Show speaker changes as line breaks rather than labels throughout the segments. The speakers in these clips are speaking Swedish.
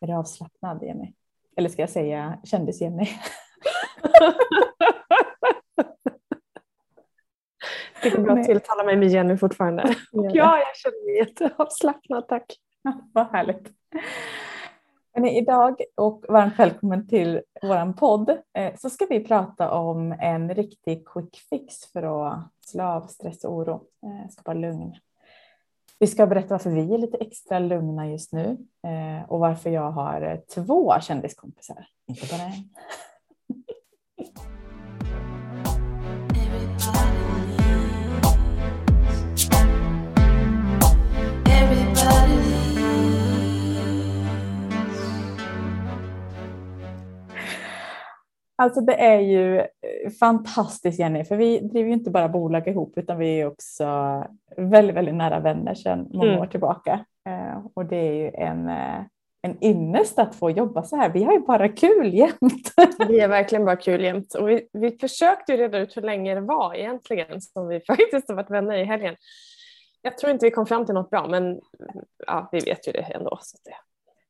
Är du avslappnad Jenny? Eller ska jag säga kändis-Jenny?
Det går bra att tilltala mig med Jenny fortfarande. Ja, jag känner mig jätteavslappnad, tack.
Vad härligt. Hörrni, idag och varmt välkommen till vår podd eh, så ska vi prata om en riktig quick fix för att slå av stress och oro, eh, skapa lugn. Vi ska berätta varför vi är lite extra lugna just nu eh, och varför jag har eh, två kändiskompisar, inte bara en. Alltså det är ju eh, fantastiskt Jenny, för vi driver ju inte bara bolag ihop utan vi är också väldigt, väldigt nära vänner sedan många mm. år tillbaka. Eh, och det är ju en, eh, en ynnest att få jobba så här. Vi har ju bara kul jämt.
Vi har verkligen bara kul jämt och vi, vi försökte ju reda ut hur länge det var egentligen som vi faktiskt har varit vänner i helgen. Jag tror inte vi kom fram till något bra men ja, vi vet ju det ändå. Så det,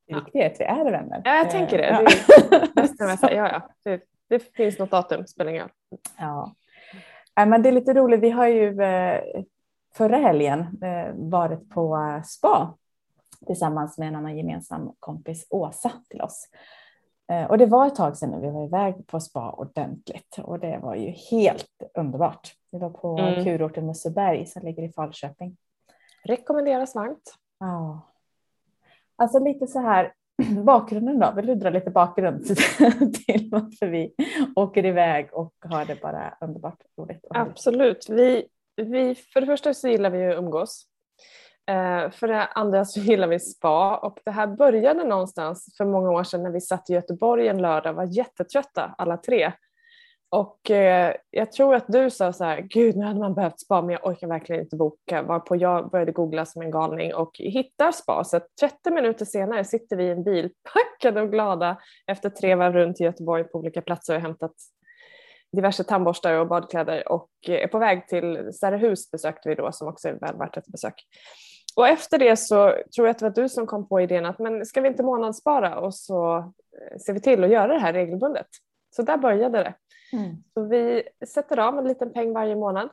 det viktiga är att vi är vänner.
Ja, jag tänker det. Ja. det, ja, ja. Det, det finns något datum, spelar ingen roll.
Ja. men det är lite roligt, vi har ju eh, förra helgen eh, varit på spa tillsammans med en annan gemensam kompis, Åsa, till oss. Eh, och det var ett tag sedan vi var iväg på spa ordentligt och det var ju helt underbart. Vi var på mm. kurorten Musseberg som ligger i Falköping.
Rekommenderas varmt.
Ja. Alltså lite så här, bakgrunden då? Vill du dra lite bakgrund till varför vi åker iväg och har det bara underbart roligt?
Absolut. Vi, vi, för det första så gillar vi att umgås. Eh, för det andra så gillar vi spa och det här började någonstans för många år sedan när vi satt i Göteborg en lördag och var jättetrötta alla tre. Och eh, jag tror att du sa så här, gud nu hade man behövt spa men jag orkar verkligen inte boka. Varpå jag började googla som en galning och hittar spa. Så 30 minuter senare sitter vi i en bil packade och glada efter tre varv runt i Göteborg på olika platser och hämtat diverse tandborstar och badkläder och är på väg till Särehus besökte vi då som också är väl värt ett besök. Och efter det så tror jag att det var du som kom på idén att men ska vi inte månadsspara och så eh, ser vi till att göra det här regelbundet. Så där började det. Mm. Så vi sätter av en liten peng varje månad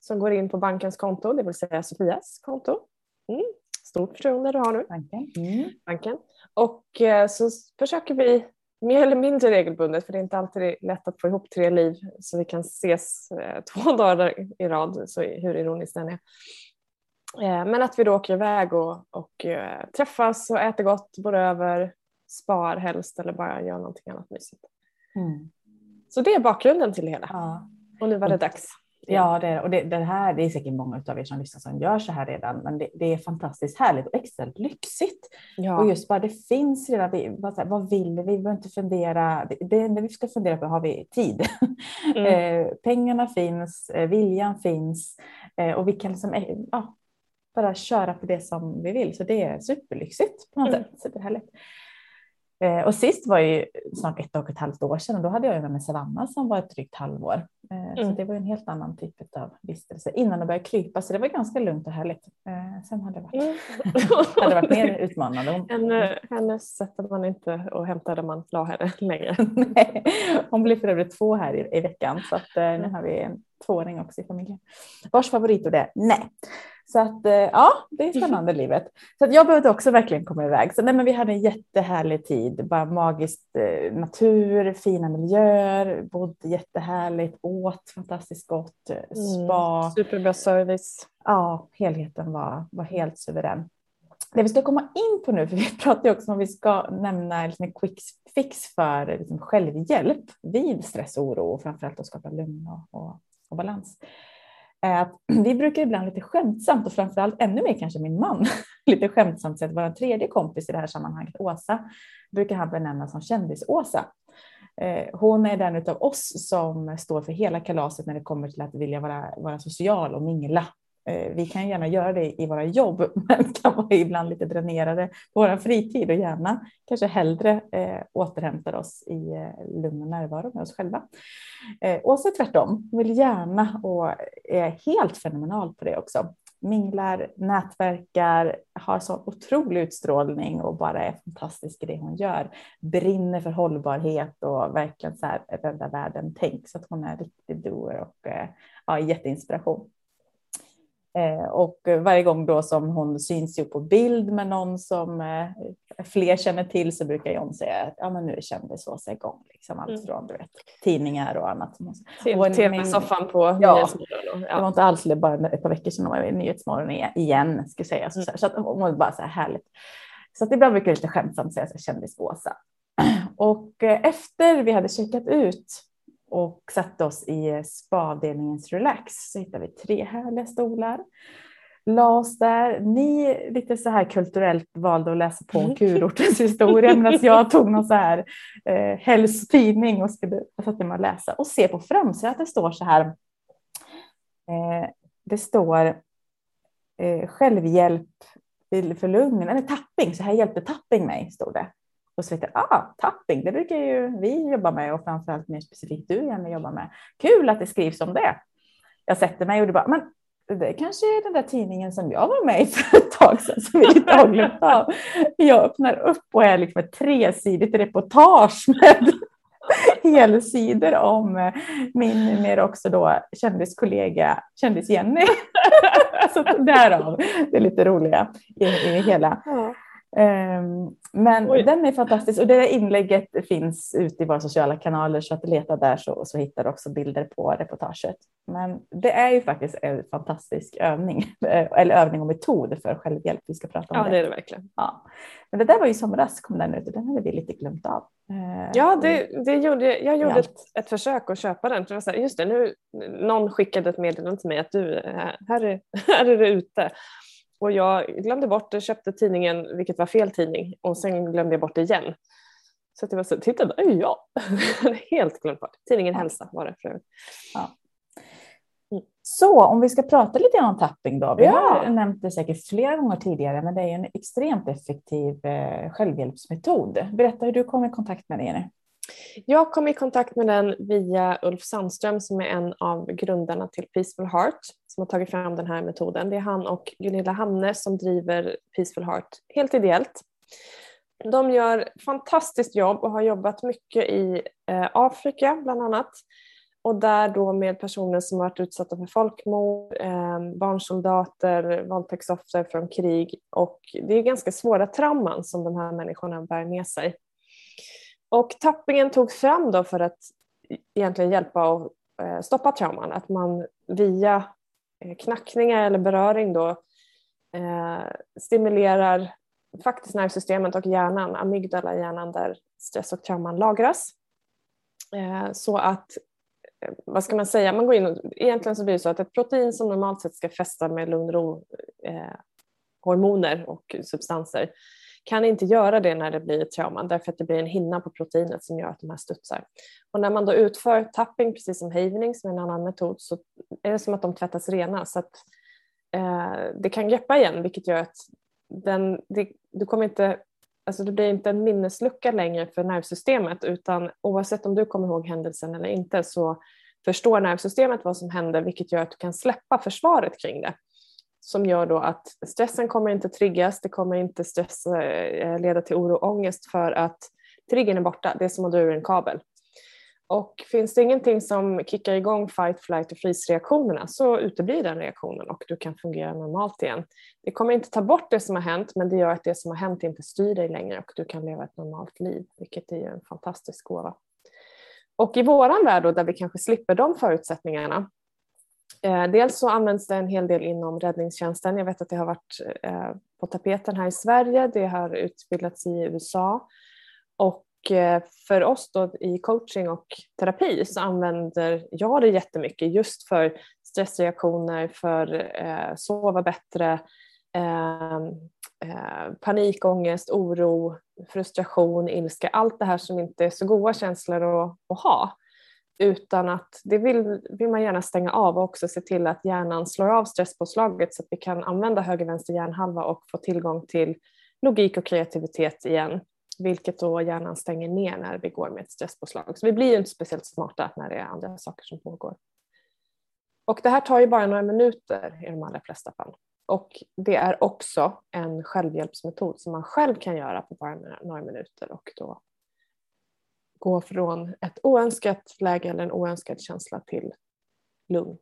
som går in på bankens konto, det vill säga Sofias konto. Mm. Stort förtroende du har nu.
Banken.
Mm. Banken. Och eh, så försöker vi mer eller mindre regelbundet, för det är inte alltid lätt att få ihop tre liv så vi kan ses eh, två dagar i rad, så hur ironiskt den är. Eh, men att vi då åker iväg och, och träffas och äter gott, bor över, spar helst eller bara gör någonting annat mysigt. Mm. Så det är bakgrunden till det hela. Ja. Och nu var det dags.
Ja, det, och det, det, här, det är säkert många av er som lyssnar som gör så här redan, men det, det är fantastiskt härligt och extra lyxigt. Ja. Och just bara det finns redan, vi, bara vad vill vi? Vi behöver inte fundera, det enda vi ska fundera på har vi tid. Mm. eh, pengarna finns, eh, viljan finns eh, och vi kan liksom, eh, ja, bara köra på det som vi vill. Så det är superlyxigt på något mm. sätt. Superhärligt. Eh, och sist var ju snart ett och ett halvt år sedan och då hade jag med mig Savanna som var ett drygt halvår. Eh, mm. Så det var en helt annan typ av vistelse innan det började krypa så det var ganska lugnt och härligt. Eh, sen hade det varit, mm. hade varit mer utmanande.
Henne, henne sätter man inte och hämtar där man la henne längre.
Nej, hon blir för övrigt två här i, i veckan så att, nu har vi en tvååring också i familjen. Vars favoritord är nej. Så att eh, ja, det är spännande livet. Så att jag behövde också verkligen komma iväg. Så nej, men vi hade en jättehärlig tid, bara magiskt eh, natur, fina miljöer, bodde jättehärligt, åt fantastiskt gott, eh, spa.
Mm, superbra service.
Ja, helheten var, var helt suverän. Det vi ska komma in på nu, för vi pratar ju också om vi ska nämna liksom en quick fix för liksom självhjälp vid stress och oro och framförallt att skapa lugn och, och, och balans är att vi brukar ibland lite skämtsamt och framförallt ännu mer kanske min man lite skämtsamt sett vår tredje kompis i det här sammanhanget, Åsa, brukar han benämna som kändis-Åsa. Eh, hon är den av oss som står för hela kalaset när det kommer till att vilja vara, vara social och mingla Eh, vi kan gärna göra det i våra jobb, men kan vara ibland lite dränerade på vår fritid och gärna kanske hellre eh, återhämtar oss i eh, lugn och närvaro med oss själva. Eh, Åsa tvärtom, vill gärna och är helt fenomenal på det också. minglar, nätverkar, har så otrolig utstrålning och bara är fantastisk i det hon gör. Brinner för hållbarhet och verkligen så här rädda världen tänk så att hon är en riktig doer och eh, ja, jätteinspiration. Eh, och varje gång då som hon syns ju på bild med någon som eh, fler känner till så brukar John säga att ja, men nu är kändisås igång. Liksom, allt mm. från du vet, tidningar och annat.
Tv-soffan på
ja, Nyhetsmorgon. Ja. Det var inte alls bara ett par veckor sedan hon var i Nyhetsmorgon igen. Ska säga. Mm. Så, så att hon var bara så här härligt. Så att ibland brukar jag lite skämtsamt säga kändis-Åsa. Och eh, efter vi hade checkat ut och satte oss i spaavdelningens relax så hittade vi tre härliga stolar. La oss där. Ni lite så här kulturellt valde att läsa på kurortens historia medan jag tog någon så här eh, hälsotidning och skulle satte mig och läsa och se på framsidan att det står så här. Eh, det står eh, självhjälp för lugnen, eller tapping, så här hjälpte tapping mig, stod det. Och så vet jag, ah, tapping, det brukar ju vi jobba med och framförallt mer specifikt du gärna jobbar med. Kul att det skrivs om det. Jag sätter mig och det bara, men det kanske är den där tidningen som jag var med i för ett tag sedan som vi lite har glömt av. Jag öppnar upp och är liksom ett tresidigt reportage med helsidor om min mer också då kändiskollega kändis-Jenny. Så därav det lite roliga i, i hela. Ja. Ehm, men Oj. den är fantastisk och det inlägget finns ute i våra sociala kanaler så att leta där så, så hittar du också bilder på reportaget. Men det är ju faktiskt en fantastisk övning eller övning och metod för självhjälp. Vi ska prata om
ja,
det.
det är det verkligen.
Ja. Men det där var ju somras kom den ut och den hade vi lite glömt av.
Ehm, ja, det, det gjorde, jag gjorde ett, ett, försök att köpa den. För så här, just det, nu, någon skickade ett meddelande till mig att du, här är, här är det ute. Och jag glömde bort köpte tidningen, vilket var fel tidning, och sen glömde jag bort det igen. Så det var så, titta där är jag! Helt glömt bort. Tidningen ja. Hälsa var det för övrigt. Ja.
Mm. Så om vi ska prata lite grann om tapping då. Vi ja. har nämnt det säkert flera gånger tidigare, men det är en extremt effektiv eh, självhjälpsmetod. Berätta hur du kom i kontakt med det, Jenny.
Jag kom i kontakt med den via Ulf Sandström som är en av grundarna till Peaceful Heart som har tagit fram den här metoden. Det är han och Gunilla Hamne som driver Peaceful Heart helt ideellt. De gör fantastiskt jobb och har jobbat mycket i eh, Afrika bland annat och där då med personer som varit utsatta för folkmord, eh, barnsoldater, våldtäktsoffer från krig och det är ganska svåra trauman som de här människorna bär med sig. Och tappingen togs fram då för att egentligen hjälpa och eh, stoppa trauman, att man via eh, knackningar eller beröring då eh, stimulerar faktiskt nervsystemet och hjärnan, amygdala hjärnan där stress och trauman lagras. Eh, så att, vad ska man säga, man går in och, egentligen så blir det så att ett protein som normalt sett ska fästa med lugn och ro eh, hormoner och substanser kan inte göra det när det blir ett trauma därför att det blir en hinna på proteinet som gör att de här studsar. Och när man då utför tapping, precis som havning som är en annan metod, så är det som att de tvättas rena så att eh, det kan greppa igen vilket gör att den, det, du kommer inte, alltså det blir inte en minneslucka längre för nervsystemet utan oavsett om du kommer ihåg händelsen eller inte så förstår nervsystemet vad som hände vilket gör att du kan släppa försvaret kring det som gör då att stressen kommer inte triggas, det kommer inte stress, eh, leda till oro och ångest för att triggern är borta, det är som att dra ur en kabel. Och finns det ingenting som kickar igång fight, flight och freeze-reaktionerna så uteblir den reaktionen och du kan fungera normalt igen. Det kommer inte ta bort det som har hänt men det gör att det som har hänt inte styr dig längre och du kan leva ett normalt liv, vilket är en fantastisk gåva. Och i våran värld då, där vi kanske slipper de förutsättningarna Eh, dels så används det en hel del inom räddningstjänsten. Jag vet att det har varit eh, på tapeten här i Sverige. Det har utbildats i USA. Och eh, för oss då i coaching och terapi så använder jag det jättemycket just för stressreaktioner, för sova bättre, ehm, panikångest, oro, frustration, ilska. Allt det här som inte är så goda känslor att ha utan att det vill, vill man gärna stänga av och också se till att hjärnan slår av stresspåslaget så att vi kan använda höger vänster hjärnhalva och få tillgång till logik och kreativitet igen vilket då hjärnan stänger ner när vi går med ett stresspåslag. Så vi blir ju inte speciellt smarta när det är andra saker som pågår. Och det här tar ju bara några minuter i de allra flesta fall. Och det är också en självhjälpsmetod som man själv kan göra på bara några minuter och då gå från ett oönskat läge eller en oönskad känsla till lugn.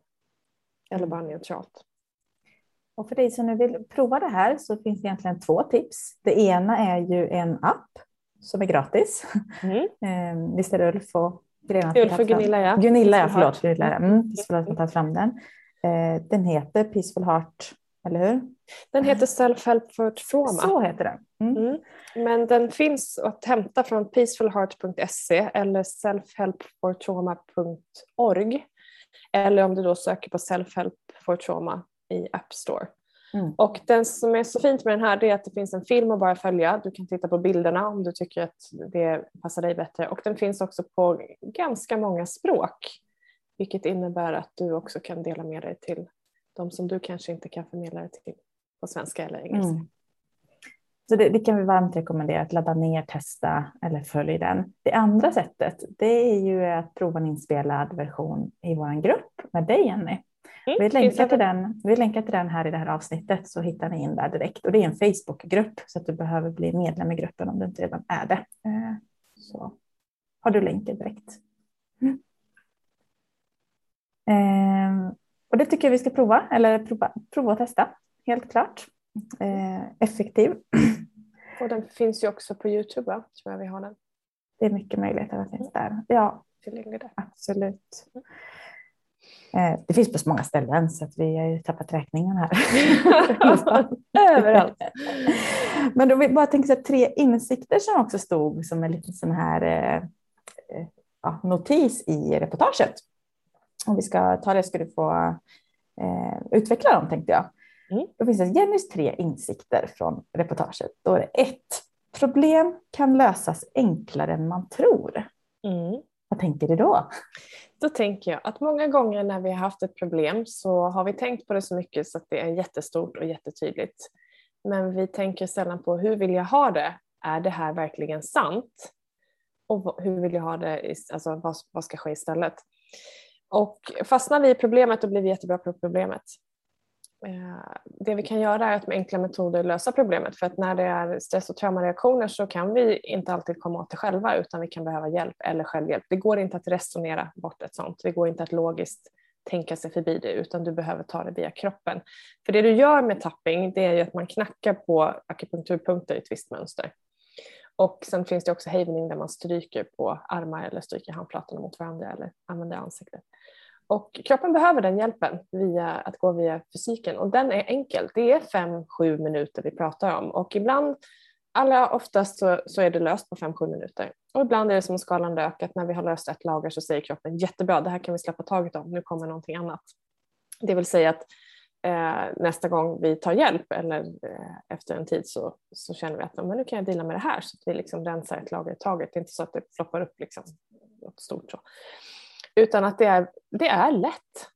Eller bara neutralt.
Och för dig som nu vill prova det här så finns det egentligen två tips. Det ena är ju en app som är gratis. Mm. Ehm, visst är det Ulf och
Gunilla? Ulf och Gunilla ja.
Gunilla ja, förlåt. Gunilla, mm. Peaceful Heart har tagit fram den. Ehm, den heter Peaceful Heart, eller hur?
Den heter Self-Help for Trauma.
Så heter den. Mm. Mm.
Men den finns att hämta från peacefulheart.se eller selfhelpfortrauma.org. Eller om du då söker på Self-Help for Trauma i App Store. Mm. Och den som är så fint med den här är att det finns en film att bara följa. Du kan titta på bilderna om du tycker att det passar dig bättre. Och den finns också på ganska många språk. Vilket innebär att du också kan dela med dig till de som du kanske inte kan förmedla det till på svenska eller engelska. Mm.
Så det, det, kan vi varmt rekommendera att ladda ner, testa eller följ den. Det andra sättet det är ju att prova en inspelad version i vår grupp med dig Jenny. Mm, vi, länkar till den, vi länkar till den här i det här avsnittet så hittar ni in där direkt. Och det är en Facebookgrupp så att du behöver bli medlem i gruppen om du inte redan är det. Eh, så har du länken direkt. Mm. Eh, och det tycker jag vi ska prova, eller prova, prova och testa, helt klart. Eh, effektiv.
Och den finns ju också på Youtube, va? tror jag vi har den.
Det är mycket möjligt att den finns där. Ja, absolut. Mm. Eh, det finns på så många ställen så att vi har ju tappat räkningen här.
Överallt.
Men då vill bara tänka sig tre insikter som också stod som en liten sån här eh, eh, ja, notis i reportaget. Om vi ska ta det ska du få eh, utveckla dem tänkte jag. Mm. Då finns det Jennys tre insikter från reportaget. Då är det ett. Problem kan lösas enklare än man tror. Mm. Vad tänker du då?
Då tänker jag att många gånger när vi har haft ett problem så har vi tänkt på det så mycket så att det är jättestort och jättetydligt. Men vi tänker sällan på hur vill jag ha det? Är det här verkligen sant? Och hur vill jag ha det? Alltså vad, vad ska ske istället? Och fastnar vi i problemet då blir vi jättebra på problemet. Eh, det vi kan göra är att med enkla metoder lösa problemet för att när det är stress och traumareaktioner så kan vi inte alltid komma åt det själva utan vi kan behöva hjälp eller självhjälp. Det går inte att resonera bort ett sånt. Det går inte att logiskt tänka sig förbi det utan du behöver ta det via kroppen. För det du gör med tapping det är ju att man knackar på akupunkturpunkter i ett visst mönster. Och sen finns det också hejvning där man stryker på armar eller stryker handflatorna mot varandra eller använder ansiktet. Och kroppen behöver den hjälpen via att gå via fysiken och den är enkel. Det är fem, sju minuter vi pratar om och ibland, allra oftast så, så är det löst på fem, sju minuter. Och ibland är det som skalan lök att när vi har löst ett lager så säger kroppen jättebra, det här kan vi släppa taget om, nu kommer någonting annat. Det vill säga att eh, nästa gång vi tar hjälp eller eh, efter en tid så, så känner vi att men nu kan jag dela med det här så att vi liksom rensar ett lager i taget. Det är inte så att det floppar upp liksom, något stort så. Utan att det är, det är lätt.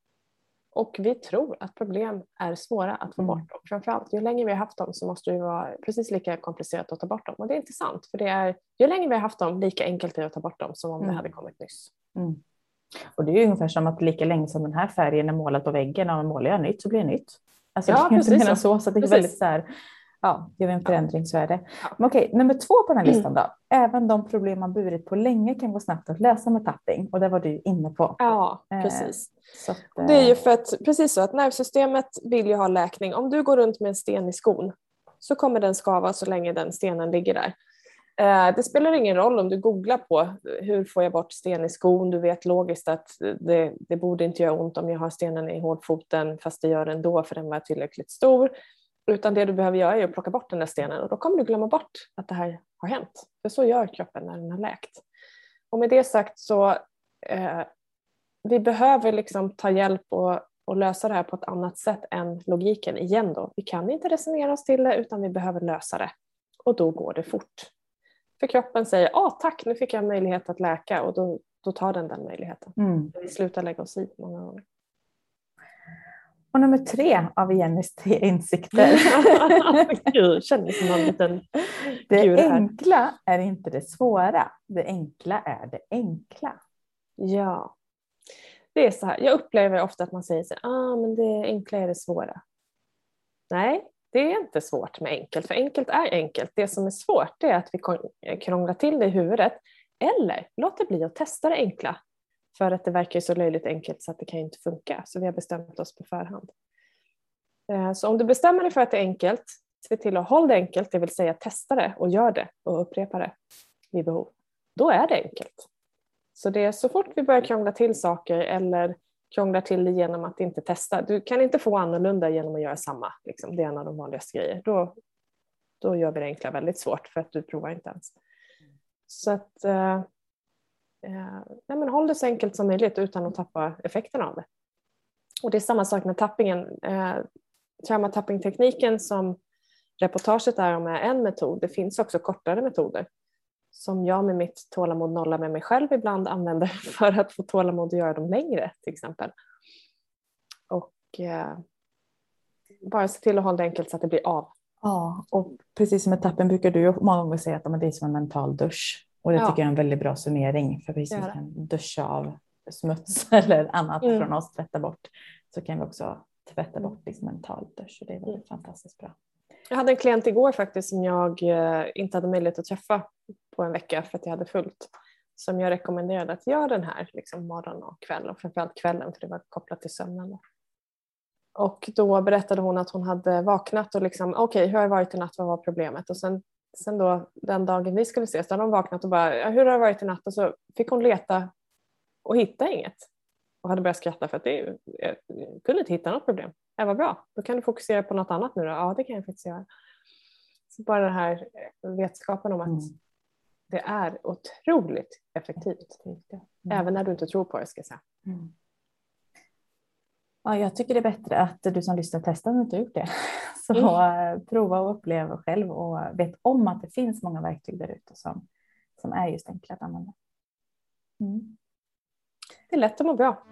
Och vi tror att problem är svåra att få mm. bort. Och framförallt, ju längre vi har haft dem så måste det vara precis lika komplicerat att ta bort dem. Och det är inte sant, för det är, ju längre vi har haft dem, lika enkelt är det att ta bort dem som om mm. det hade kommit nyss. Mm.
Och det är ungefär som att lika länge som den här färgen är målad på väggen och målar jag nytt så blir det nytt. Alltså, ja, det är inte mer så. så det är precis. väldigt så här, Ja, gör vi en förändring så är det. Ja. Men okej, nummer två på den här listan då. Även de problem man burit på länge kan gå snabbt att lösa med tapping och det var du inne på.
Ja, eh, precis. Eh, att, det är ju för att, precis så att nervsystemet vill ju ha läkning. Om du går runt med en sten i skon så kommer den skava så länge den stenen ligger där. Eh, det spelar ingen roll om du googlar på hur får jag bort sten i skon. Du vet logiskt att det, det borde inte göra ont om jag har stenen i hårdfoten fast det gör det ändå för den var tillräckligt stor. Utan det du behöver göra är att plocka bort den där stenen och då kommer du glömma bort att det här har hänt. För så gör kroppen när den har läkt. Och med det sagt så eh, vi behöver liksom ta hjälp och, och lösa det här på ett annat sätt än logiken igen då. Vi kan inte resonera oss till det utan vi behöver lösa det. Och då går det fort. För kroppen säger ah, tack nu fick jag möjlighet att läka och då, då tar den den möjligheten. Mm. Vi slutar lägga oss i många gånger.
Och nummer tre av Jennys tre insikter.
Gud, känner som en liten
Det enkla är inte det svåra. Det enkla är det enkla.
Ja. Det är så här. Jag upplever ofta att man säger så ah, men det enkla är det svåra. Nej, det är inte svårt med enkelt, för enkelt är enkelt. Det som är svårt är att vi krånglar till det i huvudet eller låter bli att testa det enkla för att det verkar så löjligt enkelt så att det kan inte funka. Så vi har bestämt oss på förhand. Eh, så om du bestämmer dig för att det är enkelt, se till att hålla det enkelt, det vill säga testa det och gör det och upprepa det vid behov. Då är det enkelt. Så det är så fort vi börjar krångla till saker eller krånglar till det genom att inte testa. Du kan inte få annorlunda genom att göra samma. Liksom. Det är en av de vanligaste grejerna. Då, då gör vi det enkla väldigt svårt för att du provar inte ens. Så att eh, eh, nej men håll det så enkelt som möjligt utan att tappa effekten av det. Och det är samma sak med tappingen. Eh, Trauma-tapping-tekniken som reportaget är om är en metod. Det finns också kortare metoder som jag med mitt tålamod nolla med mig själv ibland använder för att få tålamod att göra dem längre till exempel. Och eh, bara se till att hålla det enkelt så att det blir av.
Ja, och precis som med tappen brukar du många gånger säga att det är som en mental dusch. Och det ja. tycker jag är en väldigt bra summering. För precis som vi kan duscha av smuts eller annat mm. från oss, tvätta bort, så kan vi också tvätta bort liksom mental dusch. Och det är väldigt mm. fantastiskt bra.
Jag hade en klient igår faktiskt som jag eh, inte hade möjlighet att träffa på en vecka för att jag hade fullt. Som jag rekommenderade att göra den här liksom morgon och kväll och framförallt kvällen för det var kopplat till sömnen. Och då berättade hon att hon hade vaknat och liksom okej okay, hur har det varit i natt, vad var problemet? Och sen, sen då den dagen vi skulle ses då hade hon vaknat och bara hur har det varit i natt? Och så fick hon leta och hitta inget. Och hade börjat skratta för att det, jag kunde inte hitta något problem. Det var bra, då kan du fokusera på något annat nu då. Ja det kan jag faktiskt göra. Så bara den här vetskapen om att mm det är otroligt effektivt. Mm. Även när du inte tror på det ska jag säga. Mm.
Ja, jag tycker det är bättre att du som lyssnar testar om du inte gjort det. Så mm. Eh, prova och upplev själv och vet om att det finns många verktyg där ute som, som är just enkla att använda.
Mm. Det är lätt att må bra.